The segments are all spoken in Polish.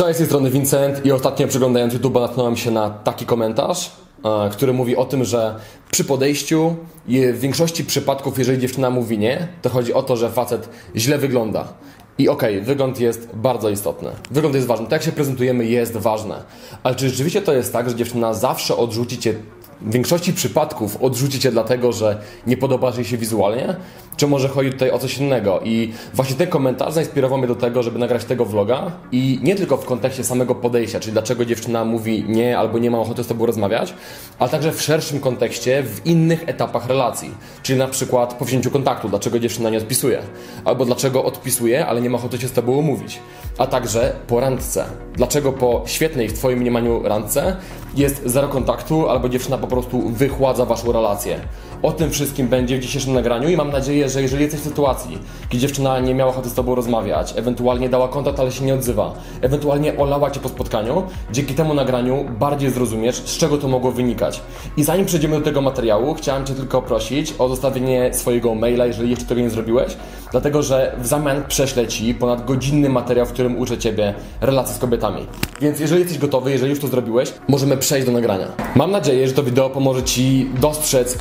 Cześć, z tej strony Vincent i ostatnio przeglądając YouTube natknąłem się na taki komentarz, e, który mówi o tym, że przy podejściu w większości przypadków, jeżeli dziewczyna mówi nie, to chodzi o to, że facet źle wygląda. I okej, okay, wygląd jest bardzo istotny. Wygląd jest ważny. To, jak się prezentujemy, jest ważne. Ale czy rzeczywiście to jest tak, że dziewczyna zawsze odrzuci cię w większości przypadków odrzucicie dlatego, że nie podoba jej się wizualnie, czy może chodzi tutaj o coś innego. I właśnie ten komentarz zainspirował mnie do tego, żeby nagrać tego vloga. I nie tylko w kontekście samego podejścia, czyli dlaczego dziewczyna mówi nie albo nie ma ochoty z tobą rozmawiać, ale także w szerszym kontekście w innych etapach relacji, czyli na przykład po wzięciu kontaktu, dlaczego dziewczyna nie odpisuje, albo dlaczego odpisuje, ale nie ma ochoty się z tobą umówić, a także po randce. Dlaczego po świetnej w twoim mniemaniu randce jest zero kontaktu, albo dziewczyna po prostu wychładza waszą relację. O tym wszystkim będzie w dzisiejszym nagraniu i mam nadzieję, że jeżeli jesteś w sytuacji, gdzie dziewczyna nie miała ochoty z tobą rozmawiać, ewentualnie dała kontakt, ale się nie odzywa, ewentualnie olała cię po spotkaniu, dzięki temu nagraniu bardziej zrozumiesz, z czego to mogło wynikać. I zanim przejdziemy do tego materiału, chciałem cię tylko prosić o zostawienie swojego maila, jeżeli jeszcze tego nie zrobiłeś, dlatego że w zamian prześlę ci ponad godzinny materiał, w którym uczę ciebie relacji z kobietami. Więc jeżeli jesteś gotowy, jeżeli już to zrobiłeś, możemy przejść do nagrania. Mam nadzieję, że to wideo pomoże ci dostrzec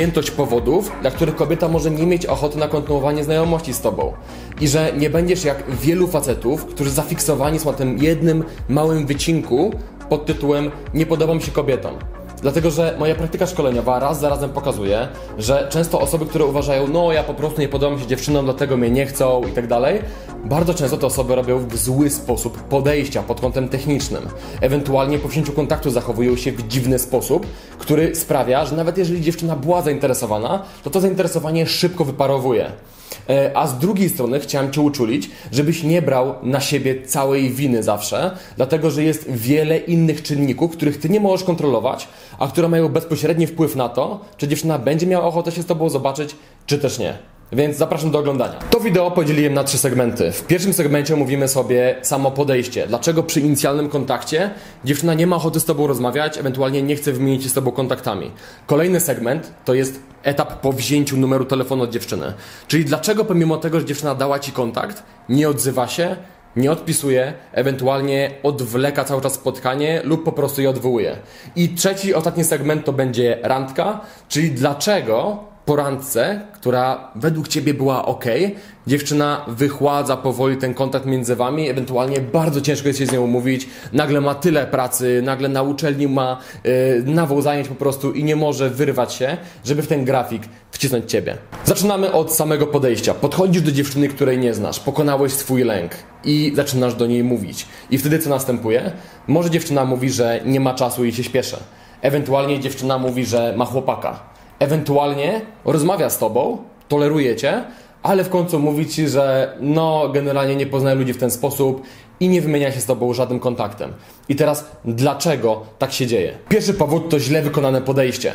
rozpiętość powodów, dla których kobieta może nie mieć ochoty na kontynuowanie znajomości z tobą. I że nie będziesz jak wielu facetów, którzy zafiksowani są na tym jednym małym wycinku pod tytułem Nie podoba mi się kobietom. Dlatego, że moja praktyka szkoleniowa raz za razem pokazuje, że często osoby, które uważają, no ja po prostu nie podobam się dziewczynom, dlatego mnie nie chcą i tak dalej, bardzo często te osoby robią w zły sposób podejścia pod kątem technicznym. Ewentualnie po wzięciu kontaktu zachowują się w dziwny sposób, który sprawia, że nawet jeżeli dziewczyna była zainteresowana, to to zainteresowanie szybko wyparowuje. E, a z drugiej strony chciałem Cię uczulić, żebyś nie brał na siebie całej winy zawsze, dlatego że jest wiele innych czynników, których Ty nie możesz kontrolować, a które mają bezpośredni wpływ na to, czy dziewczyna będzie miała ochotę się z Tobą zobaczyć, czy też nie. Więc zapraszam do oglądania. To wideo podzieliłem na trzy segmenty. W pierwszym segmencie mówimy sobie samo podejście. Dlaczego przy inicjalnym kontakcie dziewczyna nie ma ochoty z Tobą rozmawiać, ewentualnie nie chce wymienić się z Tobą kontaktami. Kolejny segment to jest etap po wzięciu numeru telefonu od dziewczyny. Czyli dlaczego pomimo tego, że dziewczyna dała Ci kontakt, nie odzywa się, nie odpisuje, ewentualnie odwleka cały czas spotkanie lub po prostu je odwołuje. I trzeci, ostatni segment to będzie randka, czyli dlaczego po randce, która według ciebie była ok, dziewczyna wychładza powoli ten kontakt między wami, ewentualnie bardzo ciężko jest się z nią umówić, nagle ma tyle pracy, nagle na uczelni ma yy, zajęć po prostu i nie może wyrwać się, żeby w ten grafik wcisnąć ciebie. Zaczynamy od samego podejścia. Podchodzisz do dziewczyny, której nie znasz, pokonałeś swój lęk i zaczynasz do niej mówić. I wtedy co następuje? Może dziewczyna mówi, że nie ma czasu i się spieszy. Ewentualnie dziewczyna mówi, że ma chłopaka ewentualnie rozmawia z tobą, toleruje cię, ale w końcu mówi ci, że no, generalnie nie poznaje ludzi w ten sposób i nie wymienia się z tobą żadnym kontaktem. I teraz, dlaczego tak się dzieje? Pierwszy powód to źle wykonane podejście.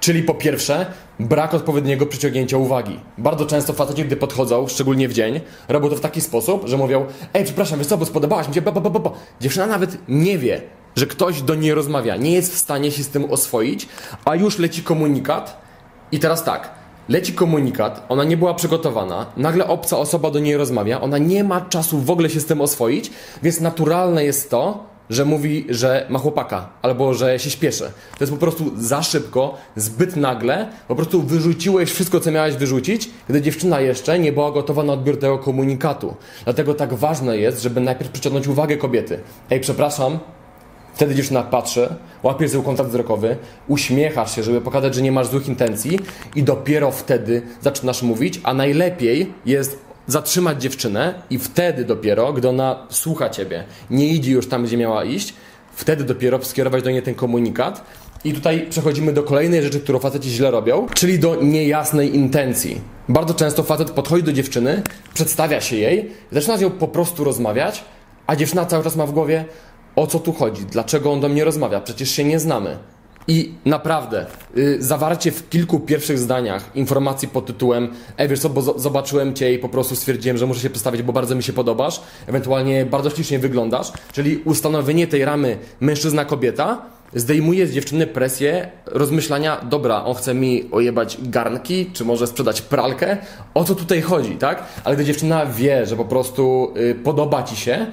Czyli po pierwsze, brak odpowiedniego przyciągnięcia uwagi. Bardzo często faceci, gdy podchodzą, szczególnie w dzień, robią to w taki sposób, że mówią Ej, przepraszam, wiesz co, bo spodobałaś mi się, bo, bo, bo, bo. Dziewczyna nawet nie wie, że ktoś do niej rozmawia, nie jest w stanie się z tym oswoić, a już leci komunikat, i teraz tak, leci komunikat, ona nie była przygotowana, nagle obca osoba do niej rozmawia, ona nie ma czasu w ogóle się z tym oswoić, więc naturalne jest to, że mówi, że ma chłopaka, albo że się śpieszy. To jest po prostu za szybko, zbyt nagle, po prostu wyrzuciłeś wszystko, co miałeś wyrzucić, gdy dziewczyna jeszcze nie była gotowa na odbiór tego komunikatu. Dlatego tak ważne jest, żeby najpierw przyciągnąć uwagę kobiety. Ej, przepraszam, Wtedy dziewczyna patrzy, łapiesz z kontakt wzrokowy, uśmiechasz się, żeby pokazać, że nie masz złych intencji i dopiero wtedy zaczynasz mówić, a najlepiej jest zatrzymać dziewczynę i wtedy dopiero, gdy ona słucha ciebie, nie idzie już tam, gdzie miała iść, wtedy dopiero skierować do niej ten komunikat. I tutaj przechodzimy do kolejnej rzeczy, którą faceci źle robią, czyli do niejasnej intencji. Bardzo często facet podchodzi do dziewczyny, przedstawia się jej, zaczyna z nią po prostu rozmawiać, a dziewczyna cały czas ma w głowie, o co tu chodzi, dlaczego on do mnie rozmawia, przecież się nie znamy. I naprawdę, yy, zawarcie w kilku pierwszych zdaniach informacji pod tytułem Ej, wiesz co, bo zobaczyłem Cię i po prostu stwierdziłem, że muszę się postawić, bo bardzo mi się podobasz, ewentualnie bardzo ślicznie wyglądasz, czyli ustanowienie tej ramy mężczyzna-kobieta zdejmuje z dziewczyny presję rozmyślania, dobra, on chce mi ojebać garnki, czy może sprzedać pralkę, o co tutaj chodzi, tak? Ale gdy dziewczyna wie, że po prostu yy, podoba Ci się,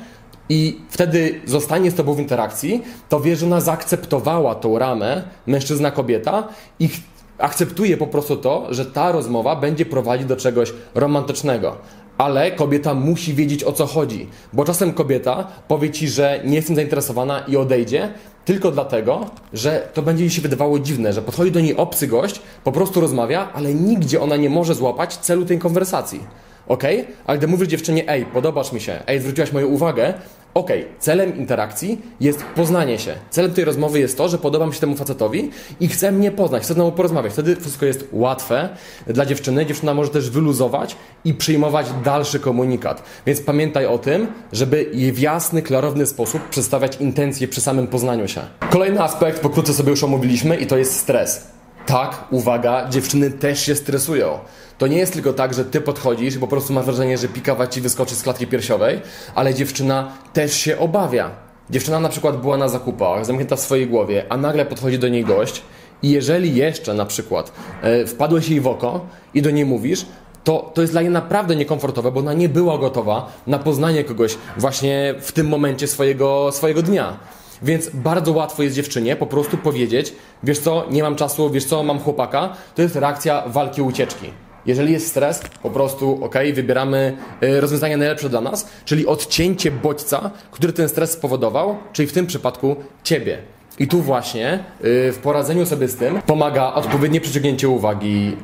i wtedy zostanie z tobą w interakcji, to wie, że ona zaakceptowała tą ramę mężczyzna, kobieta i akceptuje po prostu to, że ta rozmowa będzie prowadzić do czegoś romantycznego. Ale kobieta musi wiedzieć o co chodzi, bo czasem kobieta powie ci, że nie jestem zainteresowana i odejdzie, tylko dlatego, że to będzie jej się wydawało dziwne, że podchodzi do niej obcy gość, po prostu rozmawia, ale nigdzie ona nie może złapać celu tej konwersacji. Ok? Ale gdy mówisz dziewczynie, ej, podobasz mi się, ej, zwróciłaś moją uwagę, ok, celem interakcji jest poznanie się. Celem tej rozmowy jest to, że podobam się temu facetowi i chce mnie poznać, chce z mną porozmawiać. Wtedy wszystko jest łatwe dla dziewczyny. Dziewczyna może też wyluzować i przyjmować dalszy komunikat. Więc pamiętaj o tym, żeby jej w jasny, klarowny sposób przedstawiać intencje przy samym poznaniu się. Kolejny aspekt, pokrótce sobie już omówiliśmy i to jest stres. Tak, uwaga, dziewczyny też się stresują. To nie jest tylko tak, że ty podchodzisz i po prostu masz wrażenie, że pikawa ci wyskoczy z klatki piersiowej, ale dziewczyna też się obawia. Dziewczyna na przykład była na zakupach, zamknięta w swojej głowie, a nagle podchodzi do niej gość i jeżeli jeszcze na przykład e, wpadłeś jej w oko i do niej mówisz, to, to jest dla niej naprawdę niekomfortowe, bo ona nie była gotowa na poznanie kogoś właśnie w tym momencie swojego, swojego dnia. Więc bardzo łatwo jest dziewczynie po prostu powiedzieć, wiesz co, nie mam czasu, wiesz co, mam chłopaka. To jest reakcja walki ucieczki. Jeżeli jest stres, po prostu ok, wybieramy y, rozwiązanie najlepsze dla nas, czyli odcięcie bodźca, który ten stres spowodował, czyli w tym przypadku ciebie. I tu właśnie y, w poradzeniu sobie z tym pomaga odpowiednie przyciągnięcie uwagi,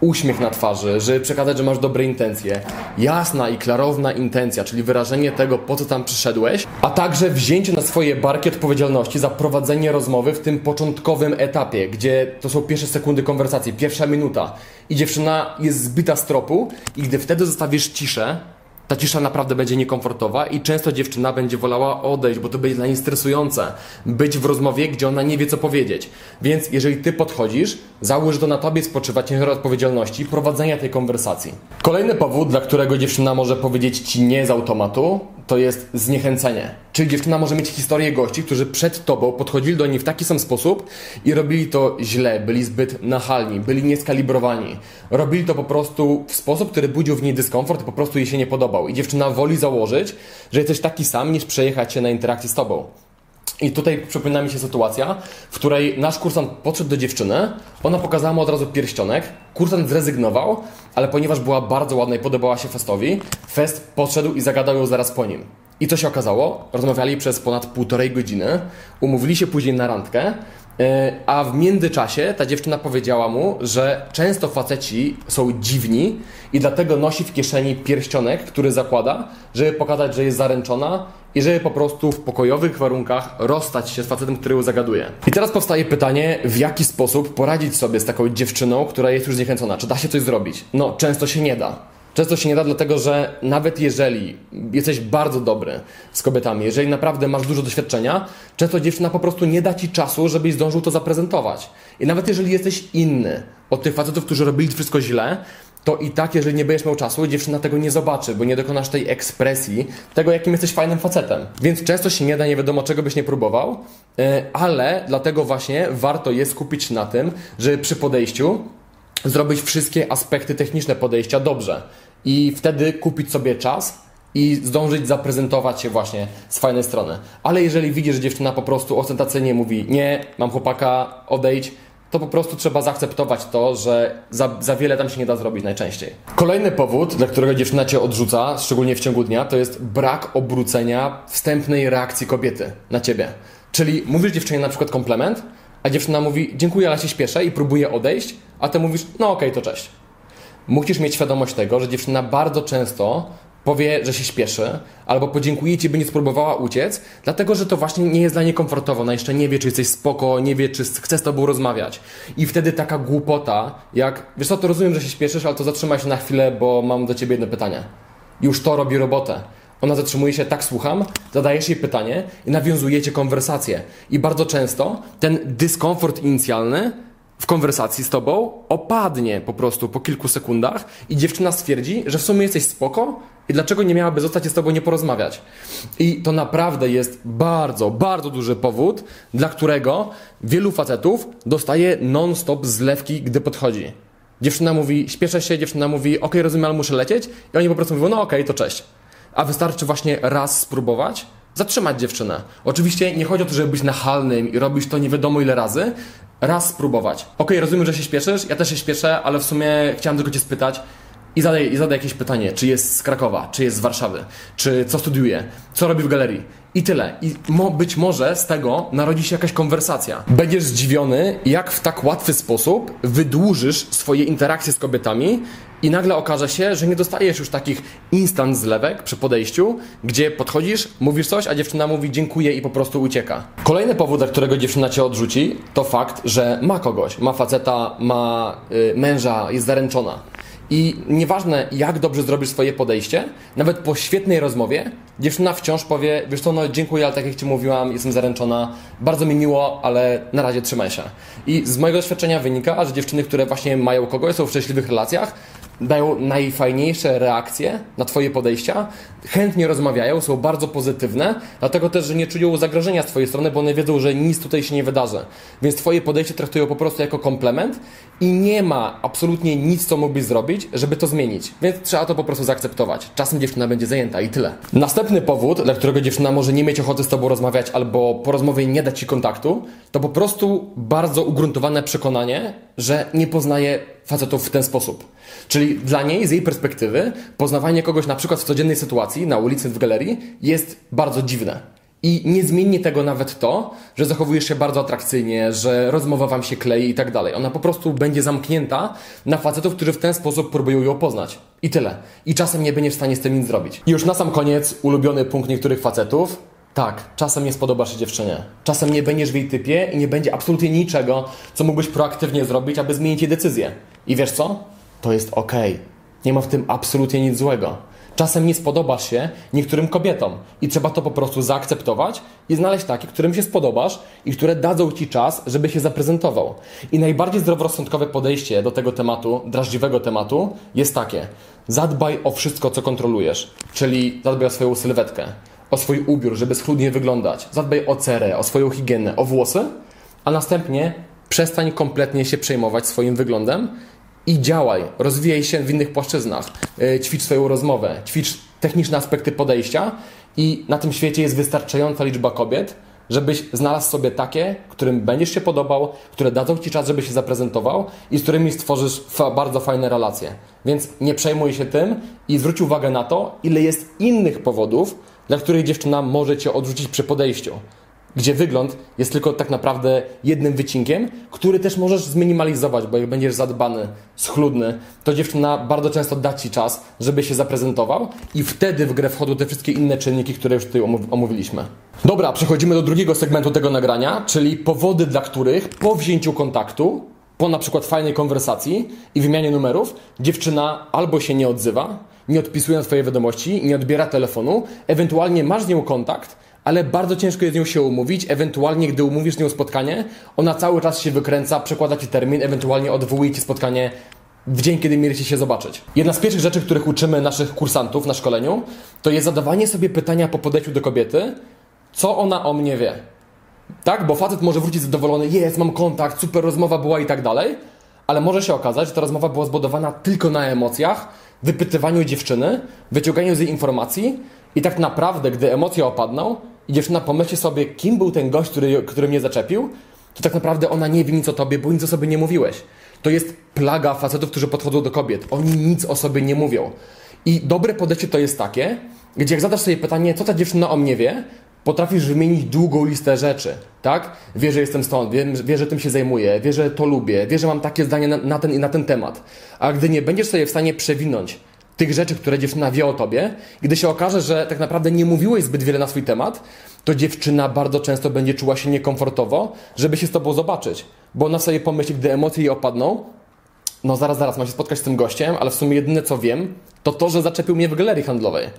uśmiech na twarzy, żeby przekazać, że masz dobre intencje, jasna i klarowna intencja, czyli wyrażenie tego, po co tam przyszedłeś, a także wzięcie na swoje barki odpowiedzialności za prowadzenie rozmowy w tym początkowym etapie, gdzie to są pierwsze sekundy konwersacji, pierwsza minuta. I dziewczyna jest zbyta z tropu i gdy wtedy zostawisz ciszę, ta cisza naprawdę będzie niekomfortowa i często dziewczyna będzie wolała odejść, bo to będzie dla niej stresujące. Być w rozmowie, gdzie ona nie wie, co powiedzieć. Więc jeżeli ty podchodzisz, załóż, to na tobie spoczywa ciężar odpowiedzialności prowadzenia tej konwersacji. Kolejny powód, dla którego dziewczyna może powiedzieć ci nie z automatu, to jest zniechęcenie. Czyli dziewczyna może mieć historię gości, którzy przed tobą podchodzili do niej w taki sam sposób i robili to źle, byli zbyt nachalni, byli nieskalibrowani. Robili to po prostu w sposób, który budził w niej dyskomfort i po prostu jej się nie podobał. I dziewczyna woli założyć, że jesteś taki sam, niż przejechać się na interakcji z tobą. I tutaj przypomina mi się sytuacja, w której nasz kursant podszedł do dziewczyny, ona pokazała mu od razu pierścionek, kursant zrezygnował, ale ponieważ była bardzo ładna i podobała się Festowi, Fest podszedł i zagadał ją zaraz po nim. I co się okazało? Rozmawiali przez ponad półtorej godziny, umówili się później na randkę, a w międzyczasie ta dziewczyna powiedziała mu, że często faceci są dziwni i dlatego nosi w kieszeni pierścionek, który zakłada, żeby pokazać, że jest zaręczona i żeby po prostu w pokojowych warunkach rozstać się z facetem, który ją zagaduje. I teraz powstaje pytanie, w jaki sposób poradzić sobie z taką dziewczyną, która jest już zniechęcona? Czy da się coś zrobić? No, często się nie da. Często się nie da, dlatego że nawet jeżeli jesteś bardzo dobry z kobietami, jeżeli naprawdę masz dużo doświadczenia, często dziewczyna po prostu nie da ci czasu, żebyś zdążył to zaprezentować. I nawet jeżeli jesteś inny od tych facetów, którzy robili wszystko źle, to i tak, jeżeli nie będziesz miał czasu, dziewczyna tego nie zobaczy, bo nie dokonasz tej ekspresji, tego, jakim jesteś fajnym facetem. Więc często się nie da, nie wiadomo czego byś nie próbował, e, ale dlatego właśnie warto jest skupić na tym, żeby przy podejściu zrobić wszystkie aspekty techniczne podejścia dobrze i wtedy kupić sobie czas i zdążyć zaprezentować się właśnie z fajnej strony. Ale jeżeli widzisz, że dziewczyna po prostu ostentacyjnie mówi nie, mam chłopaka, odejdź, to po prostu trzeba zaakceptować to, że za, za wiele tam się nie da zrobić najczęściej. Kolejny powód, dla którego dziewczyna cię odrzuca, szczególnie w ciągu dnia, to jest brak obrócenia wstępnej reakcji kobiety na ciebie. Czyli mówisz dziewczynie na przykład komplement, a dziewczyna mówi dziękuję, ale się śpieszę i próbuje odejść, a ty mówisz no okej, okay, to cześć. Musisz mieć świadomość tego, że dziewczyna bardzo często powie, że się śpieszy, albo podziękuje ci, by nie spróbowała uciec, dlatego że to właśnie nie jest dla niej komfortowo. Ona jeszcze nie wie, czy jesteś spoko, nie wie, czy chce z tobą rozmawiać. I wtedy taka głupota, jak wiesz co, to rozumiem, że się śpieszysz, ale to zatrzymaj się na chwilę, bo mam do ciebie jedno pytanie. Już to robi robotę. Ona zatrzymuje się, tak słucham, zadajesz jej pytanie i nawiązujecie konwersację. I bardzo często ten dyskomfort inicjalny w konwersacji z tobą opadnie po prostu po kilku sekundach i dziewczyna stwierdzi, że w sumie jesteś spoko i dlaczego nie miałaby zostać i z tobą nie porozmawiać. I to naprawdę jest bardzo, bardzo duży powód, dla którego wielu facetów dostaje non-stop zlewki, gdy podchodzi. Dziewczyna mówi, śpieszę się, dziewczyna mówi, ok, rozumiem, ale muszę lecieć i oni po prostu mówią, no okej, okay, to cześć. A wystarczy właśnie raz spróbować zatrzymać dziewczynę. Oczywiście nie chodzi o to, żeby być nachalnym i robić to nie wiadomo ile razy, raz spróbować. Okej, rozumiem, że się śpieszysz, ja też się śpieszę, ale w sumie chciałem tylko cię spytać, i zadaj, i zadaj jakieś pytanie, czy jest z Krakowa, czy jest z Warszawy, czy co studiuje, co robi w galerii. I tyle. I mo, być może z tego narodzi się jakaś konwersacja. Będziesz zdziwiony, jak w tak łatwy sposób wydłużysz swoje interakcje z kobietami i nagle okaże się, że nie dostajesz już takich instant zlewek przy podejściu, gdzie podchodzisz, mówisz coś, a dziewczyna mówi dziękuję i po prostu ucieka. Kolejny powód, dla którego dziewczyna cię odrzuci, to fakt, że ma kogoś, ma faceta, ma y, męża, jest zaręczona. I nieważne, jak dobrze zrobisz swoje podejście, nawet po świetnej rozmowie, dziewczyna wciąż powie: Wiesz co, no dziękuję, ale tak jak Ci mówiłam, jestem zaręczona, bardzo mi miło, ale na razie trzymaj się. I z mojego doświadczenia wynika, że dziewczyny, które właśnie mają kogoś, są w szczęśliwych relacjach, dają najfajniejsze reakcje na Twoje podejścia, chętnie rozmawiają, są bardzo pozytywne, dlatego też, że nie czują zagrożenia z Twojej strony, bo one wiedzą, że nic tutaj się nie wydarzy. Więc Twoje podejście traktują po prostu jako komplement i nie ma absolutnie nic, co mógłbyś zrobić, żeby to zmienić. Więc trzeba to po prostu zaakceptować. Czasem dziewczyna będzie zajęta i tyle. Następny powód, dla którego dziewczyna może nie mieć ochoty z Tobą rozmawiać albo po rozmowie nie dać Ci kontaktu, to po prostu bardzo ugruntowane przekonanie, że nie poznaje facetów w ten sposób. Czyli dla niej, z jej perspektywy, poznawanie kogoś na przykład w codziennej sytuacji, na ulicy, w galerii, jest bardzo dziwne. I nie zmieni tego nawet to, że zachowujesz się bardzo atrakcyjnie, że rozmowa wam się klei i tak dalej. Ona po prostu będzie zamknięta na facetów, którzy w ten sposób próbują ją poznać. I tyle. I czasem nie będziesz w stanie z tym nic zrobić. I już na sam koniec, ulubiony punkt niektórych facetów. Tak, czasem nie spodobasz się dziewczynie. Czasem nie będziesz w jej typie i nie będzie absolutnie niczego, co mógłbyś proaktywnie zrobić, aby zmienić jej decyzję. I wiesz co? To jest ok. Nie ma w tym absolutnie nic złego. Czasem nie spodobasz się niektórym kobietom i trzeba to po prostu zaakceptować i znaleźć takie, którym się spodobasz i które dadzą ci czas, żeby się zaprezentował. I najbardziej zdroworozsądkowe podejście do tego tematu, drażliwego tematu, jest takie: zadbaj o wszystko, co kontrolujesz, czyli zadbaj o swoją sylwetkę, o swój ubiór, żeby schludnie wyglądać, zadbaj o cerę, o swoją higienę, o włosy, a następnie przestań kompletnie się przejmować swoim wyglądem i działaj, rozwijaj się w innych płaszczyznach, e, ćwicz swoją rozmowę, ćwicz techniczne aspekty podejścia i na tym świecie jest wystarczająca liczba kobiet, żebyś znalazł sobie takie, którym będziesz się podobał, które dadzą Ci czas, żeby się zaprezentował i z którymi stworzysz bardzo fajne relacje. Więc nie przejmuj się tym i zwróć uwagę na to, ile jest innych powodów, dla których dziewczyna może Cię odrzucić przy podejściu gdzie wygląd jest tylko tak naprawdę jednym wycinkiem, który też możesz zminimalizować, bo jak będziesz zadbany, schludny, to dziewczyna bardzo często da Ci czas, żeby się zaprezentował i wtedy w grę wchodzą te wszystkie inne czynniki, które już tutaj omówiliśmy. Dobra, przechodzimy do drugiego segmentu tego nagrania, czyli powody, dla których po wzięciu kontaktu, po na przykład fajnej konwersacji i wymianie numerów, dziewczyna albo się nie odzywa, nie odpisuje na Twoje wiadomości, nie odbiera telefonu, ewentualnie masz z nią kontakt, ale bardzo ciężko jest z nią się umówić. Ewentualnie, gdy umówisz z nią spotkanie, ona cały czas się wykręca, przekłada ci termin, ewentualnie odwołuje ci spotkanie w dzień, kiedy mieliście się zobaczyć. Jedna z pierwszych rzeczy, których uczymy naszych kursantów na szkoleniu, to jest zadawanie sobie pytania po podejściu do kobiety, co ona o mnie wie. Tak? Bo facet może wrócić zadowolony, jest, mam kontakt, super rozmowa była i tak dalej, ale może się okazać, że ta rozmowa była zbudowana tylko na emocjach, wypytywaniu dziewczyny, wyciąganiu z jej informacji i tak naprawdę, gdy emocje opadną, i dziewczyna pomyśli sobie, kim był ten gość, który, który mnie zaczepił, to tak naprawdę ona nie wie nic o tobie, bo nic o sobie nie mówiłeś. To jest plaga facetów, którzy podchodzą do kobiet. Oni nic o sobie nie mówią. I dobre podejście to jest takie, gdzie jak zadasz sobie pytanie, co ta dziewczyna o mnie wie, potrafisz wymienić długą listę rzeczy, tak? Wie, że jestem stąd, wie, wie, że tym się zajmuję, wie, że to lubię, wie, że mam takie zdanie na, na ten i na ten temat. A gdy nie będziesz sobie w stanie przewinąć tych rzeczy, które dziewczyna wie o tobie, gdy się okaże, że tak naprawdę nie mówiłeś zbyt wiele na swój temat, to dziewczyna bardzo często będzie czuła się niekomfortowo, żeby się z tobą zobaczyć. Bo ona sobie pomyśli, gdy emocje jej opadną, no zaraz, zaraz, mam się spotkać z tym gościem, ale w sumie jedyne co wiem, to to, że zaczepił mnie w galerii handlowej.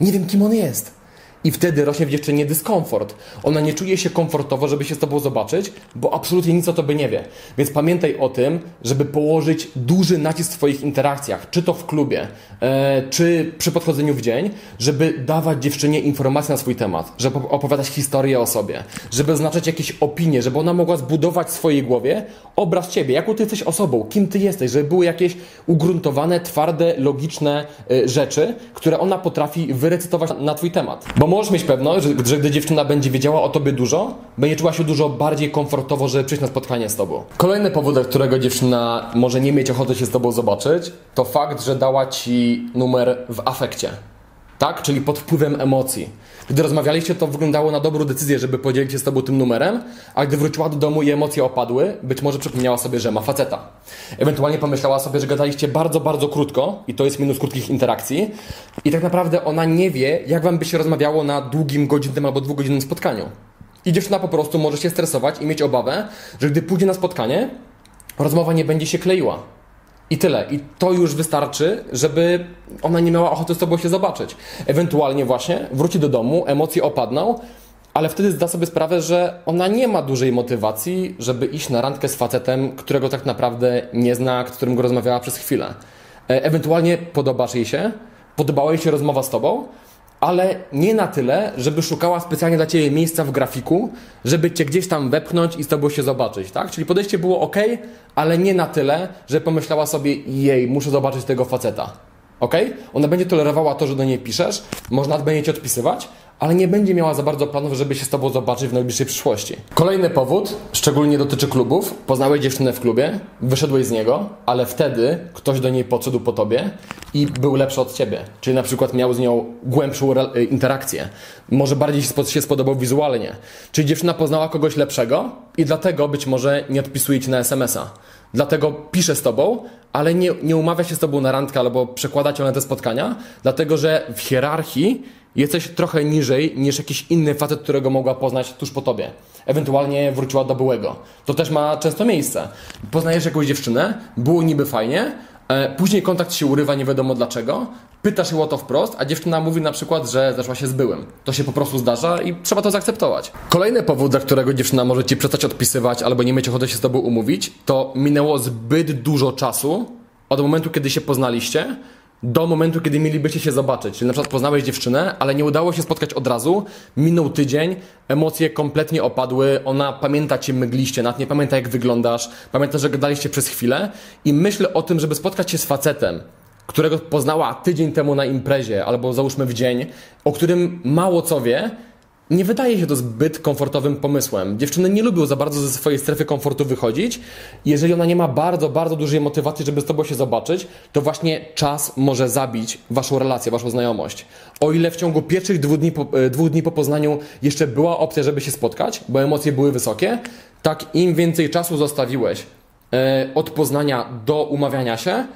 Nie wiem, kim on jest. I wtedy rośnie w dziewczynie dyskomfort. Ona nie czuje się komfortowo, żeby się z tobą zobaczyć, bo absolutnie nic o tobie nie wie. Więc pamiętaj o tym, żeby położyć duży nacisk w swoich interakcjach, czy to w klubie, e, czy przy podchodzeniu w dzień, żeby dawać dziewczynie informacje na swój temat, żeby opowiadać historię o sobie, żeby oznaczać jakieś opinie, żeby ona mogła zbudować w swojej głowie obraz ciebie, jaką ty jesteś osobą, kim ty jesteś, żeby były jakieś ugruntowane, twarde, logiczne e, rzeczy, które ona potrafi wyrecytować na twój temat. Bo możesz mieć pewność, że, że gdy dziewczyna będzie wiedziała o tobie dużo, będzie czuła się dużo bardziej komfortowo, żeby przyjść na spotkanie z tobą. Kolejny powód, dla którego dziewczyna może nie mieć ochoty się z tobą zobaczyć, to fakt, że dała ci numer w afekcie. Tak? Czyli pod wpływem emocji. Gdy rozmawialiście, to wyglądało na dobrą decyzję, żeby podzielić się z tobą tym numerem, a gdy wróciła do domu i emocje opadły, być może przypomniała sobie, że ma faceta. Ewentualnie pomyślała sobie, że gadaliście bardzo, bardzo krótko i to jest minus krótkich interakcji i tak naprawdę ona nie wie, jak wam by się rozmawiało na długim, godzinnym albo dwugodzinnym spotkaniu. I dziewczyna po prostu może się stresować i mieć obawę, że gdy pójdzie na spotkanie, rozmowa nie będzie się kleiła. I tyle. I to już wystarczy, żeby ona nie miała ochoty z tobą się zobaczyć. Ewentualnie właśnie wróci do domu, emocje opadną, ale wtedy zda sobie sprawę, że ona nie ma dużej motywacji, żeby iść na randkę z facetem, którego tak naprawdę nie zna, z którym go rozmawiała przez chwilę. E, ewentualnie podobasz jej się, podobała jej się rozmowa z tobą, ale nie na tyle, żeby szukała specjalnie dla Ciebie miejsca w grafiku, żeby Cię gdzieś tam wepchnąć i z Tobą się zobaczyć, tak? Czyli podejście było ok, ale nie na tyle, że pomyślała sobie, jej, muszę zobaczyć tego faceta. Ok? Ona będzie tolerowała to, że do niej piszesz, można będzie Cię odpisywać, ale nie będzie miała za bardzo planów, żeby się z Tobą zobaczyć w najbliższej przyszłości. Kolejny powód, szczególnie dotyczy klubów. Poznałeś dziewczynę w klubie, wyszedłeś z niego, ale wtedy ktoś do niej podszedł po Tobie i był lepszy od Ciebie. Czyli na przykład miał z nią głębszą y, interakcję. Może bardziej się spodobał wizualnie. Czyli dziewczyna poznała kogoś lepszego i dlatego być może nie odpisuje Ci na SMS-a. Dlatego pisze z Tobą, ale nie, nie umawia się z Tobą na randkę albo przekłada Cię na te spotkania, dlatego że w hierarchii jesteś trochę niżej niż jakiś inny facet, którego mogła poznać tuż po tobie. Ewentualnie wróciła do byłego. To też ma często miejsce. Poznajesz jakąś dziewczynę, było niby fajnie, później kontakt się urywa, nie wiadomo dlaczego, pytasz ją o to wprost, a dziewczyna mówi na przykład, że zeszła się z byłym. To się po prostu zdarza i trzeba to zaakceptować. Kolejny powód, dla którego dziewczyna może ci przestać odpisywać albo nie mieć ochoty się z tobą umówić, to minęło zbyt dużo czasu od momentu, kiedy się poznaliście, do momentu, kiedy mielibyście się zobaczyć. Czyli na przykład poznałeś dziewczynę, ale nie udało się spotkać od razu, minął tydzień, emocje kompletnie opadły, ona pamięta cię mgliście, nawet nie pamięta jak wyglądasz, pamięta, że gadaliście przez chwilę i myślę o tym, żeby spotkać się z facetem, którego poznała tydzień temu na imprezie, albo załóżmy w dzień, o którym mało co wie, nie wydaje się to zbyt komfortowym pomysłem. Dziewczyny nie lubią za bardzo ze swojej strefy komfortu wychodzić. Jeżeli ona nie ma bardzo, bardzo dużej motywacji, żeby z tobą się zobaczyć, to właśnie czas może zabić waszą relację, waszą znajomość. O ile w ciągu pierwszych dwóch dni po, e, dwóch dni po poznaniu jeszcze była opcja, żeby się spotkać, bo emocje były wysokie, tak im więcej czasu zostawiłeś e, od poznania do umawiania się,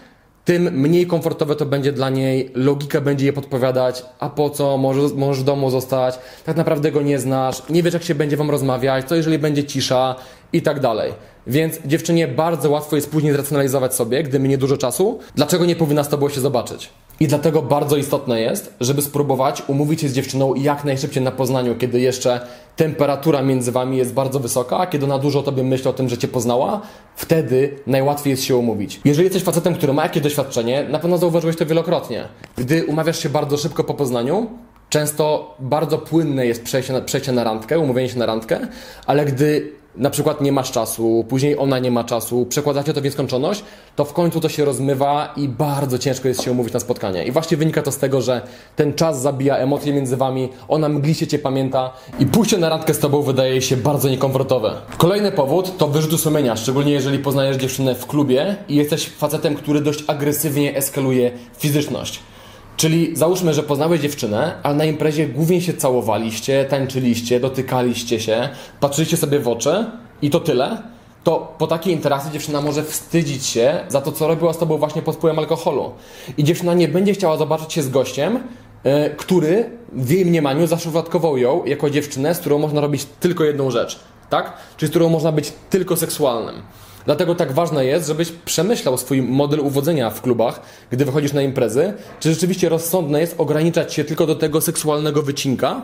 tym mniej komfortowe to będzie dla niej, logika będzie je podpowiadać, a po co, możesz, możesz w domu zostać, tak naprawdę go nie znasz, nie wiesz jak się będzie wam rozmawiać, co jeżeli będzie cisza i tak dalej. Więc dziewczynie bardzo łatwo jest później zracjonalizować sobie, gdy minie dużo czasu, dlaczego nie powinna z tobą się zobaczyć. I dlatego bardzo istotne jest, żeby spróbować umówić się z dziewczyną jak najszybciej na poznaniu, kiedy jeszcze temperatura między wami jest bardzo wysoka, a kiedy ona dużo o tobie myśli o tym, że cię poznała, wtedy najłatwiej jest się umówić. Jeżeli jesteś facetem, który ma jakieś doświadczenie, na pewno zauważyłeś to wielokrotnie. Gdy umawiasz się bardzo szybko po poznaniu, często bardzo płynne jest przejście na, przejście na randkę, umówienie się na randkę, ale gdy na przykład nie masz czasu, później ona nie ma czasu, przekładacie to w nieskończoność, to w końcu to się rozmywa i bardzo ciężko jest się umówić na spotkanie. I właśnie wynika to z tego, że ten czas zabija emocje między wami, ona mgliście cię pamięta i pójście na randkę z tobą wydaje się bardzo niekomfortowe. Kolejny powód to wyrzuty sumienia, szczególnie jeżeli poznajesz dziewczynę w klubie i jesteś facetem, który dość agresywnie eskaluje fizyczność. Czyli załóżmy, że poznałeś dziewczynę, ale na imprezie głównie się całowaliście, tańczyliście, dotykaliście się, patrzyliście sobie w oczy i to tyle, to po takiej interakcji dziewczyna może wstydzić się za to, co robiła z tobą właśnie pod wpływem alkoholu. I dziewczyna nie będzie chciała zobaczyć się z gościem, yy, który w jej mniemaniu zaszufladkował ją jako dziewczynę, z którą można robić tylko jedną rzecz, tak? Czyli z którą można być tylko seksualnym. Dlatego tak ważne jest, żebyś przemyślał swój model uwodzenia w klubach, gdy wychodzisz na imprezy. Czy rzeczywiście rozsądne jest ograniczać się tylko do tego seksualnego wycinka,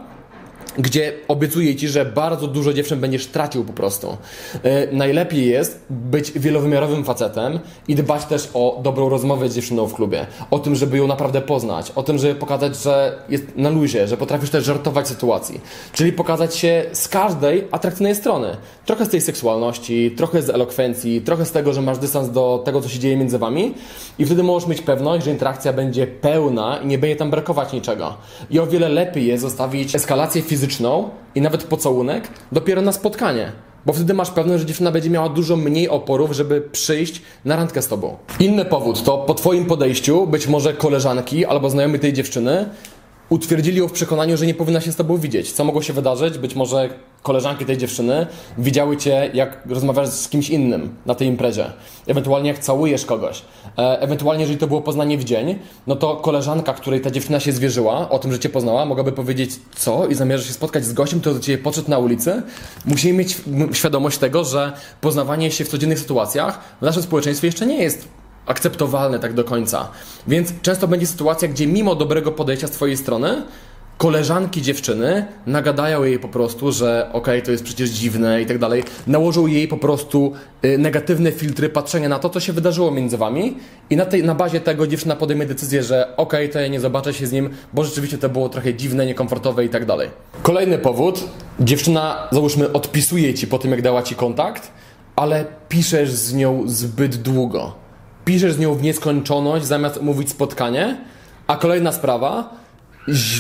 gdzie obiecuję ci, że bardzo dużo dziewczyn będziesz tracił po prostu. Yy, najlepiej jest być wielowymiarowym facetem i dbać też o dobrą rozmowę z dziewczyną w klubie. O tym, żeby ją naprawdę poznać. O tym, żeby pokazać, że jest na luzie, że potrafisz też żartować sytuacji. Czyli pokazać się z każdej atrakcyjnej strony. Trochę z tej seksualności, trochę z elokwencji, trochę z tego, że masz dystans do tego, co się dzieje między wami i wtedy możesz mieć pewność, że interakcja będzie pełna i nie będzie tam brakować niczego. I o wiele lepiej jest zostawić eskalację fizyczną fizyczną i nawet pocałunek dopiero na spotkanie. Bo wtedy masz pewność, że dziewczyna będzie miała dużo mniej oporów, żeby przyjść na randkę z tobą. Inny powód to po twoim podejściu być może koleżanki albo znajomi tej dziewczyny utwierdzili ją w przekonaniu, że nie powinna się z tobą widzieć. Co mogło się wydarzyć? Być może koleżanki tej dziewczyny widziały cię, jak rozmawiasz z kimś innym na tej imprezie. Ewentualnie jak całujesz kogoś. E, ewentualnie, jeżeli to było poznanie w dzień, no to koleżanka, której ta dziewczyna się zwierzyła, o tym, że cię poznała, mogłaby powiedzieć, co? I zamierzasz się spotkać z gościem, który do ciebie podszedł na ulicy? Musimy mieć świadomość tego, że poznawanie się w codziennych sytuacjach w naszym społeczeństwie jeszcze nie jest akceptowalne tak do końca. Więc często będzie sytuacja, gdzie mimo dobrego podejścia z Twojej strony, koleżanki dziewczyny nagadają jej po prostu, że okej, okay, to jest przecież dziwne i tak dalej. Nałożą jej po prostu y, negatywne filtry patrzenia na to, co się wydarzyło między wami i na, tej, na bazie tego dziewczyna podejmie decyzję, że okej, okay, to ja nie zobaczę się z nim, bo rzeczywiście to było trochę dziwne, niekomfortowe i tak dalej. Kolejny powód, dziewczyna załóżmy odpisuje ci po tym, jak dała ci kontakt, ale piszesz z nią zbyt długo piszesz z nią w nieskończoność zamiast mówić spotkanie. A kolejna sprawa,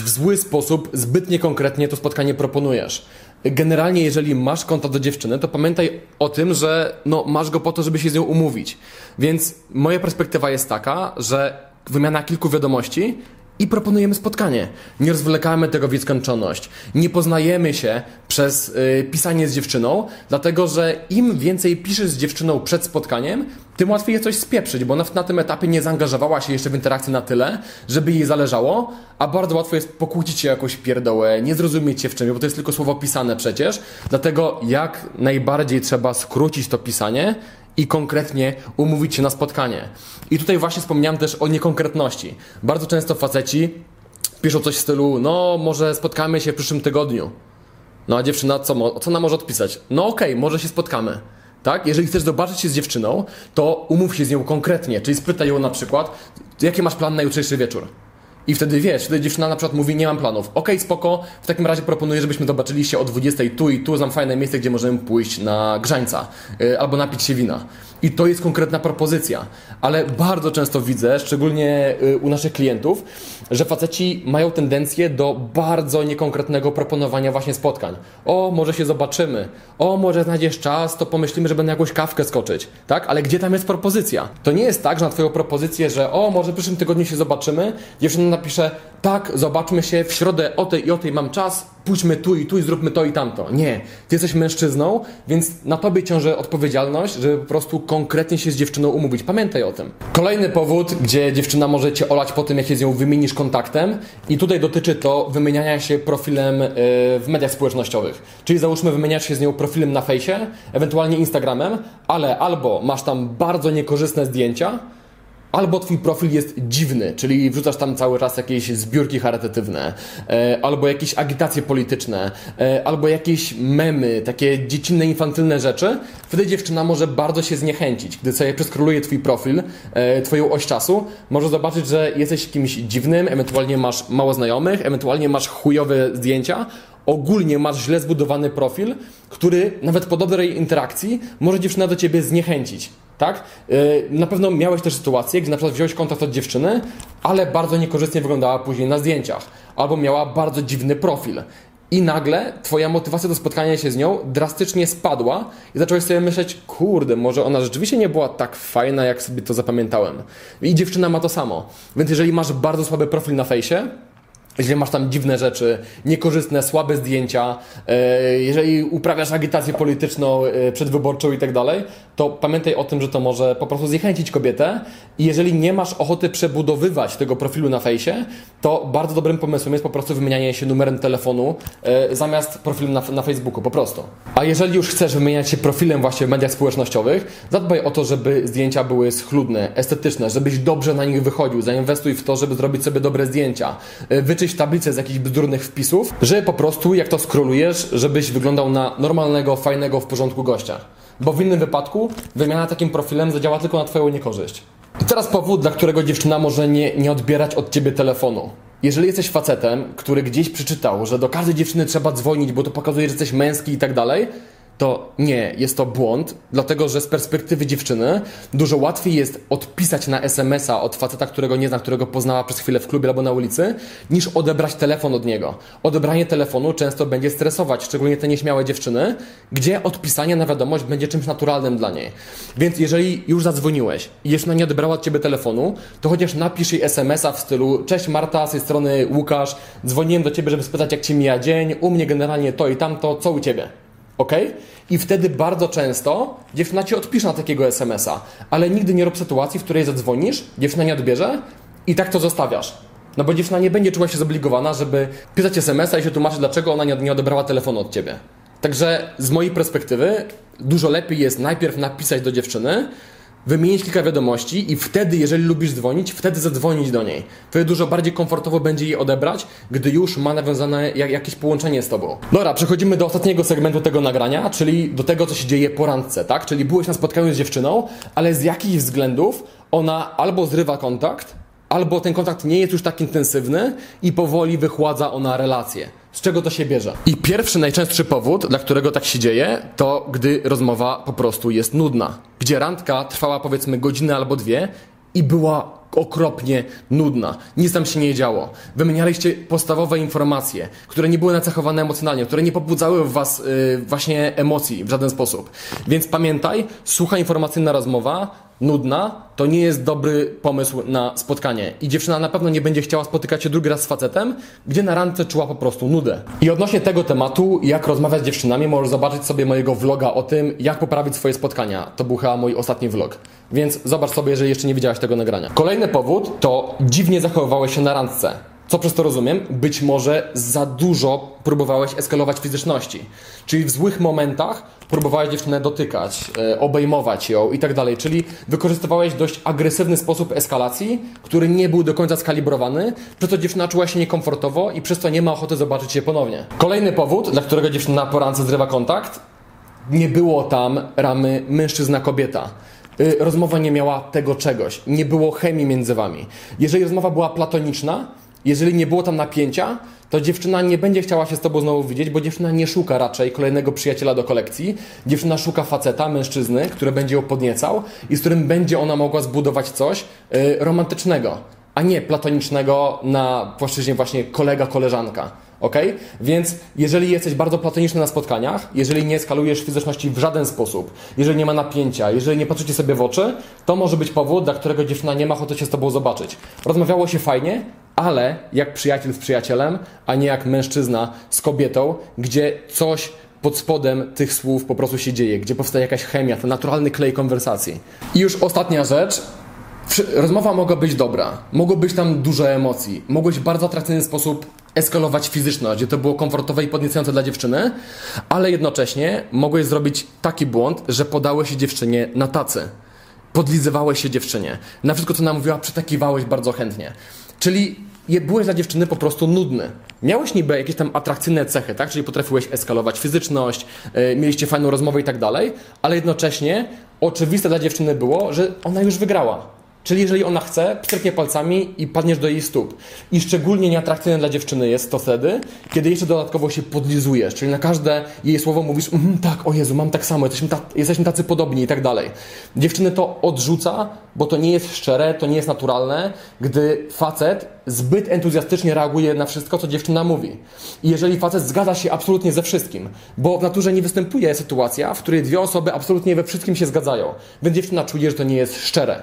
w zły sposób, zbyt niekonkretnie to spotkanie proponujesz. Generalnie, jeżeli masz kontakt do dziewczyny, to pamiętaj o tym, że no, masz go po to, żeby się z nią umówić. Więc moja perspektywa jest taka, że wymiana kilku wiadomości i proponujemy spotkanie. Nie rozwlekamy tego w nieskończoność. Nie poznajemy się przez y, pisanie z dziewczyną, dlatego że im więcej piszesz z dziewczyną przed spotkaniem, tym łatwiej jest coś spieprzyć, bo ona na tym etapie nie zaangażowała się jeszcze w interakcję na tyle, żeby jej zależało, a bardzo łatwo jest pokłócić się jakąś pierdołę, nie zrozumieć się w czymś, bo to jest tylko słowo pisane przecież. Dlatego jak najbardziej trzeba skrócić to pisanie i konkretnie umówić się na spotkanie. I tutaj właśnie wspomniałem też o niekonkretności. Bardzo często faceci piszą coś w stylu, no może spotkamy się w przyszłym tygodniu. No a dziewczyna co, co nam może odpisać? No okej, okay, może się spotkamy. Tak? Jeżeli chcesz zobaczyć się z dziewczyną, to umów się z nią konkretnie, czyli spytaj ją na przykład, jaki masz plan na jutrzejszy wieczór. I wtedy wiesz, wtedy dziewczyna na przykład mówi, nie mam planów. Okej, okay, spoko, w takim razie proponuję, żebyśmy zobaczyli się o 20 tu i tu, znam fajne miejsce, gdzie możemy pójść na grzańca yy, albo napić się wina. I to jest konkretna propozycja. Ale bardzo często widzę, szczególnie y, u naszych klientów, że faceci mają tendencję do bardzo niekonkretnego proponowania właśnie spotkań. O, może się zobaczymy. O, może znajdziesz czas, to pomyślimy, że będę jakąś kawkę skoczyć. Tak? Ale gdzie tam jest propozycja? To nie jest tak, że na Twoją propozycję, że o, może w przyszłym tygodniu się zobaczymy, dziewczyna napisze, tak, zobaczmy się w środę o tej i o tej mam czas, pójdźmy tu i tu i zróbmy to i tamto. Nie, ty jesteś mężczyzną, więc na tobie ciąży odpowiedzialność, żeby po prostu konkretnie się z dziewczyną umówić. Pamiętaj o tym. Kolejny powód, gdzie dziewczyna może cię olać po tym, jak się z nią wymienisz kontaktem i tutaj dotyczy to wymieniania się profilem yy, w mediach społecznościowych. Czyli załóżmy wymieniasz się z nią profilem na fejsie, ewentualnie Instagramem, ale albo masz tam bardzo niekorzystne zdjęcia, Albo twój profil jest dziwny, czyli wrzucasz tam cały czas jakieś zbiórki charytatywne, e, albo jakieś agitacje polityczne, e, albo jakieś memy, takie dziecinne, infantylne rzeczy, wtedy dziewczyna może bardzo się zniechęcić. Gdy sobie przeskroluje twój profil, e, twoją oś czasu, może zobaczyć, że jesteś kimś dziwnym, ewentualnie masz mało znajomych, ewentualnie masz chujowe zdjęcia, ogólnie masz źle zbudowany profil, który nawet po dobrej interakcji może dziewczyna do ciebie zniechęcić tak? Y, na pewno miałeś też sytuację, gdzie na przykład wziąłeś kontakt od dziewczyny, ale bardzo niekorzystnie wyglądała później na zdjęciach, albo miała bardzo dziwny profil. I nagle twoja motywacja do spotkania się z nią drastycznie spadła i zacząłeś sobie myśleć, kurde, może ona rzeczywiście nie była tak fajna, jak sobie to zapamiętałem. I dziewczyna ma to samo. Więc jeżeli masz bardzo słaby profil na fejsie, jeżeli masz tam dziwne rzeczy, niekorzystne, słabe zdjęcia, e, jeżeli uprawiasz agitację polityczną, e, przedwyborczą i tak dalej, to pamiętaj o tym, że to może po prostu zniechęcić kobietę i jeżeli nie masz ochoty przebudowywać tego profilu na fejsie, to bardzo dobrym pomysłem jest po prostu wymienianie się numerem telefonu e, zamiast profilu na, na Facebooku, po prostu. A jeżeli już chcesz wymieniać się profilem właśnie w mediach społecznościowych, zadbaj o to, żeby zdjęcia były schludne, estetyczne, żebyś dobrze na nich wychodził, zainwestuj w to, żeby zrobić sobie dobre zdjęcia, e, wyczyść tablicę z jakichś bzdurnych wpisów, że po prostu jak to skrolujesz, żebyś wyglądał na normalnego, fajnego, w porządku gościa. Bo w innym wypadku wymiana takim profilem zadziała tylko na Twoją niekorzyść. I teraz powód, dla którego dziewczyna może nie, nie odbierać od Ciebie telefonu. Jeżeli jesteś facetem, który gdzieś przeczytał, że do każdej dziewczyny trzeba dzwonić, bo to pokazuje, że jesteś męski i tak dalej, to nie, jest to błąd, dlatego że z perspektywy dziewczyny dużo łatwiej jest odpisać na SMS-a od faceta, którego nie zna, którego poznała przez chwilę w klubie albo na ulicy, niż odebrać telefon od niego. Odebranie telefonu często będzie stresować, szczególnie te nieśmiałe dziewczyny, gdzie odpisanie na wiadomość będzie czymś naturalnym dla niej. Więc jeżeli już zadzwoniłeś i jeszcze nie odebrała od ciebie telefonu, to chociaż napisz jej SMS-a w stylu Cześć Marta, z tej strony Łukasz, dzwoniłem do ciebie, żeby spytać jak ci mija dzień, u mnie generalnie to i tamto, co u ciebie? Ok? I wtedy bardzo często dziewczyna ci odpisze na takiego SMS-a, ale nigdy nie rób sytuacji, w której zadzwonisz, dziewczyna nie odbierze i tak to zostawiasz. No bo dziewczyna nie będzie czuła się zobligowana, żeby pisać SMS-a i się tłumaczyć, dlaczego ona nie, odebrała telefonu od ciebie. Także z mojej perspektywy dużo lepiej jest najpierw napisać do dziewczyny, wymienić kilka wiadomości i wtedy, jeżeli lubisz dzwonić, wtedy zadzwonić do niej. Wtedy dużo bardziej komfortowo będzie jej odebrać, gdy już ma nawiązane jak, jakieś połączenie z tobą. Dobra, przechodzimy do ostatniego segmentu tego nagrania, czyli do tego, co się dzieje po randce, tak? Czyli byłeś na spotkaniu z dziewczyną, ale z jakichś względów ona albo zrywa kontakt, albo ten kontakt nie jest już tak intensywny i powoli wychładza ona relację. Z czego to się bierze? I pierwszy, najczęstszy powód, dla którego tak się dzieje, to gdy rozmowa po prostu jest nudna. Gdzie randka trwała powiedzmy godzinę albo dwie i była okropnie nudna. Nic tam się nie działo. Wymienialiście podstawowe informacje, które nie były nacechowane emocjonalnie, które nie pobudzały w was yy, właśnie emocji w żaden sposób. Więc pamiętaj, słucha informacyjna rozmowa nudna, to nie jest dobry pomysł na spotkanie. I dziewczyna na pewno nie będzie chciała spotykać się drugi raz z facetem, gdzie na randce czuła po prostu nudę. I odnośnie tego tematu, jak rozmawiać z dziewczynami, możesz zobaczyć sobie mojego vloga o tym, jak poprawić swoje spotkania. To był chyba mój ostatni vlog. Więc zobacz sobie, jeżeli jeszcze nie widziałeś tego nagrania. Kolejny powód to dziwnie zachowywałeś się na randce. Co przez to rozumiem? Być może za dużo próbowałeś eskalować fizyczności. Czyli w złych momentach próbowałeś dziewczynę dotykać, e, obejmować ją i tak dalej. Czyli wykorzystywałeś dość agresywny sposób eskalacji, który nie był do końca skalibrowany, przez to dziewczyna czuła się niekomfortowo i przez to nie ma ochoty zobaczyć się ponownie. Kolejny powód, dla którego dziewczyna po randce zrywa kontakt, nie było tam ramy mężczyzna-kobieta. Y, rozmowa nie miała tego czegoś, nie było chemii między wami. Jeżeli rozmowa była platoniczna, jeżeli nie było tam napięcia, to dziewczyna nie będzie chciała się z tobą znowu widzieć, bo dziewczyna nie szuka raczej kolejnego przyjaciela do kolekcji. Dziewczyna szuka faceta, mężczyzny, który będzie ją podniecał i z którym będzie ona mogła zbudować coś yy, romantycznego, a nie platonicznego na płaszczyźnie właśnie kolega-koleżanka. Ok? Więc jeżeli jesteś bardzo platoniczny na spotkaniach, jeżeli nie skalujesz fizyczności w żaden sposób, jeżeli nie ma napięcia, jeżeli nie patrzycie sobie w oczy, to może być powód, dla którego dziewczyna nie ma ochoty się z tobą zobaczyć. Rozmawiało się fajnie, ale jak przyjaciel z przyjacielem, a nie jak mężczyzna z kobietą, gdzie coś pod spodem tych słów po prostu się dzieje, gdzie powstaje jakaś chemia, ten naturalny klej konwersacji. I już ostatnia rzecz. Rozmowa mogła być dobra, mogło być tam dużo emocji, mogłeś w bardzo atrakcyjny sposób eskalować fizyczność, gdzie to było komfortowe i podniecające dla dziewczyny, ale jednocześnie mogłeś zrobić taki błąd, że podałeś się dziewczynie na tacy. Podlizywałeś się dziewczynie. Na wszystko, co namówiła, przytakiwałeś bardzo chętnie. Czyli byłeś dla dziewczyny po prostu nudny. Miałeś niby jakieś tam atrakcyjne cechy, tak? Czyli potrafiłeś eskalować fizyczność, yy, mieliście fajną rozmowę i tak dalej, ale jednocześnie oczywiste dla dziewczyny było, że ona już wygrała Czyli jeżeli ona chce, pstryknie palcami i padniesz do jej stóp. I szczególnie nieatrakcyjne dla dziewczyny jest to wtedy, kiedy jeszcze dodatkowo się podlizujesz, czyli na każde jej słowo mówisz, mm, tak, o Jezu, mam tak samo, jesteśmy, ta, jesteśmy tacy podobni i tak dalej. Dziewczyny to odrzuca, bo to nie jest szczere, to nie jest naturalne, gdy facet zbyt entuzjastycznie reaguje na wszystko, co dziewczyna mówi. I jeżeli facet zgadza się absolutnie ze wszystkim, bo w naturze nie występuje sytuacja, w której dwie osoby absolutnie we wszystkim się zgadzają, więc dziewczyna czuje, że to nie jest szczere.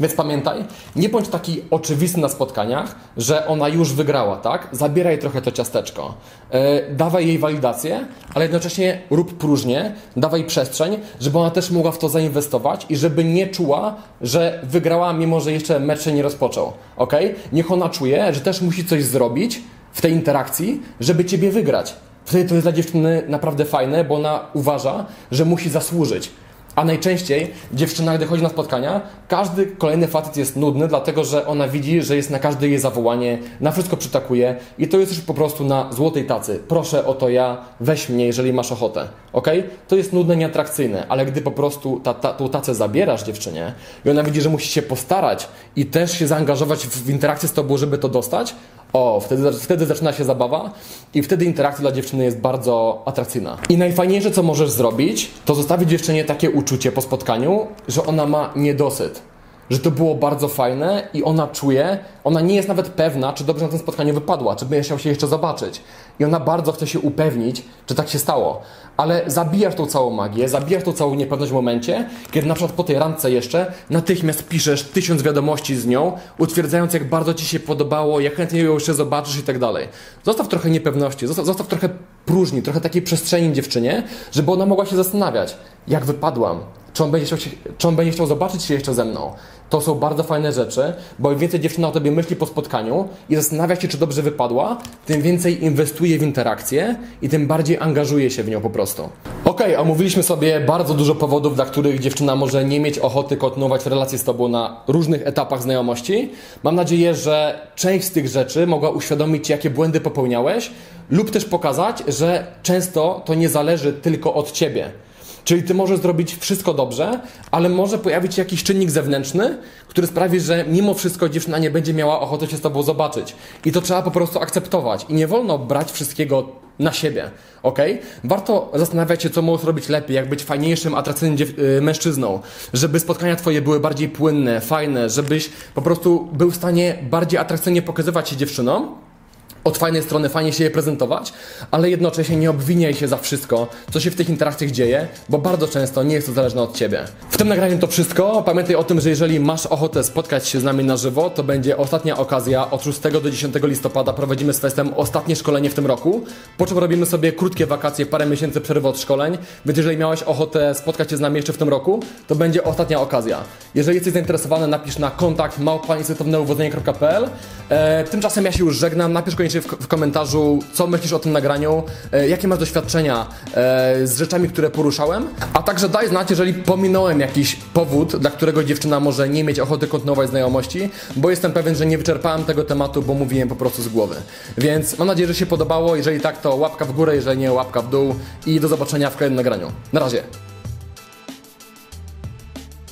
Więc pamiętaj, nie bądź taki oczywisty na spotkaniach, że ona już wygrała, tak? Zabieraj trochę to ciasteczko. Yy, dawaj jej walidację, ale jednocześnie rób próżnię, dawaj przestrzeń, żeby ona też mogła w to zainwestować i żeby nie czuła, że wygrała, mimo że jeszcze mecz się nie rozpoczął. Ok? Niech ona czuje, że też musi coś zrobić w tej interakcji, żeby ciebie wygrać. Wtedy to jest dla dziewczyny naprawdę fajne, bo ona uważa, że musi zasłużyć. A najczęściej dziewczyna, gdy chodzi na spotkania, każdy kolejny facet jest nudny, dlatego że ona widzi, że jest na każde jej zawołanie, na wszystko przytakuje i to jest już po prostu na złotej tacy. Proszę o to ja, weź mnie, jeżeli masz ochotę. Ok? To jest nudne, nieatrakcyjne, ale gdy po prostu ta, ta, tą tacę zabierasz dziewczynie i ona widzi, że musi się postarać i też się zaangażować w, w interakcję z tobą, żeby to dostać, o, wtedy, wtedy zaczyna się zabawa i wtedy interakcja dla dziewczyny jest bardzo atrakcyjna. I najfajniejsze, co możesz zrobić, to zostawić dziewczynie takie uczucie po spotkaniu, że ona ma niedosyt. Że to było bardzo fajne i ona czuje, ona nie jest nawet pewna, czy dobrze na tym spotkaniu wypadła, czy będzie chciał się jeszcze zobaczyć. I ona bardzo chce się upewnić, czy tak się stało. Ale zabijasz tą całą magię, zabijasz tą całą niepewność w momencie, kiedy na przykład po tej randce jeszcze natychmiast piszesz tysiąc wiadomości z nią, utwierdzając, jak bardzo ci się podobało, jak chętnie ją jeszcze zobaczysz i tak dalej. Zostaw trochę niepewności, zostaw, zostaw trochę próżni, trochę takiej przestrzeni dziewczynie, żeby ona mogła się zastanawiać, jak wypadłam, czy on, będzie chciał się, czy on będzie chciał zobaczyć się jeszcze ze mną. To są bardzo fajne rzeczy, bo im więcej dziewczyna o tobie myśli po spotkaniu i zastanawia się, czy dobrze wypadła, tym więcej inwestuje w interakcję i tym bardziej angażuje się w nią po prostu. Ok, omówiliśmy sobie bardzo dużo powodów, dla których dziewczyna może nie mieć ochoty kontynuować relację z tobą na różnych etapach znajomości. Mam nadzieję, że część z tych rzeczy mogła uświadomić ci, jakie błędy popełniałeś, lub też pokazać, że często to nie zależy tylko od ciebie. Czyli ty możesz zrobić wszystko dobrze, ale może pojawić się jakiś czynnik zewnętrzny, który sprawi, że mimo wszystko dziewczyna nie będzie miała ochoty się z tobą zobaczyć. I to trzeba po prostu akceptować. I nie wolno brać wszystkiego na siebie, ok? Warto zastanawiać się, co możesz robić lepiej, jak być fajniejszym, atrakcyjnym y, mężczyzną, żeby spotkania twoje były bardziej płynne, fajne, żebyś po prostu był w stanie bardziej atrakcyjnie pokazywać się dziewczynom, od fajnej strony fajnie się je prezentować, ale jednocześnie nie obwiniaj się za wszystko, co się w tych interakcjach dzieje, bo bardzo często nie jest to zależne od ciebie. W tym nagraniu to wszystko. Pamiętaj o tym, że jeżeli masz ochotę spotkać się z nami na żywo, to będzie ostatnia okazja. Od 6 do 10 listopada prowadzimy z Festem ostatnie szkolenie w tym roku, po czym robimy sobie krótkie wakacje, parę miesięcy przerwy od szkoleń, więc jeżeli miałeś ochotę spotkać się z nami jeszcze w tym roku, to będzie ostatnia okazja. Jeżeli jesteś zainteresowany, napisz na kontakt małpainstytutowneuwodzenie.pl e, Tymczasem ja się już żegnam, napisz w, w komentarzu, co myślisz o tym nagraniu, e, jakie masz doświadczenia e, z rzeczami, które poruszałem, a także daj znać, jeżeli pominąłem jakiś powód, dla którego dziewczyna może nie mieć ochoty kontynuować znajomości, bo jestem pewien, że nie wyczerpałem tego tematu, bo mówiłem po prostu z głowy. Więc mam nadzieję, że się podobało, jeżeli tak, to łapka w górę, jeżeli nie, łapka w dół i do zobaczenia w kolejnym nagraniu. Na razie.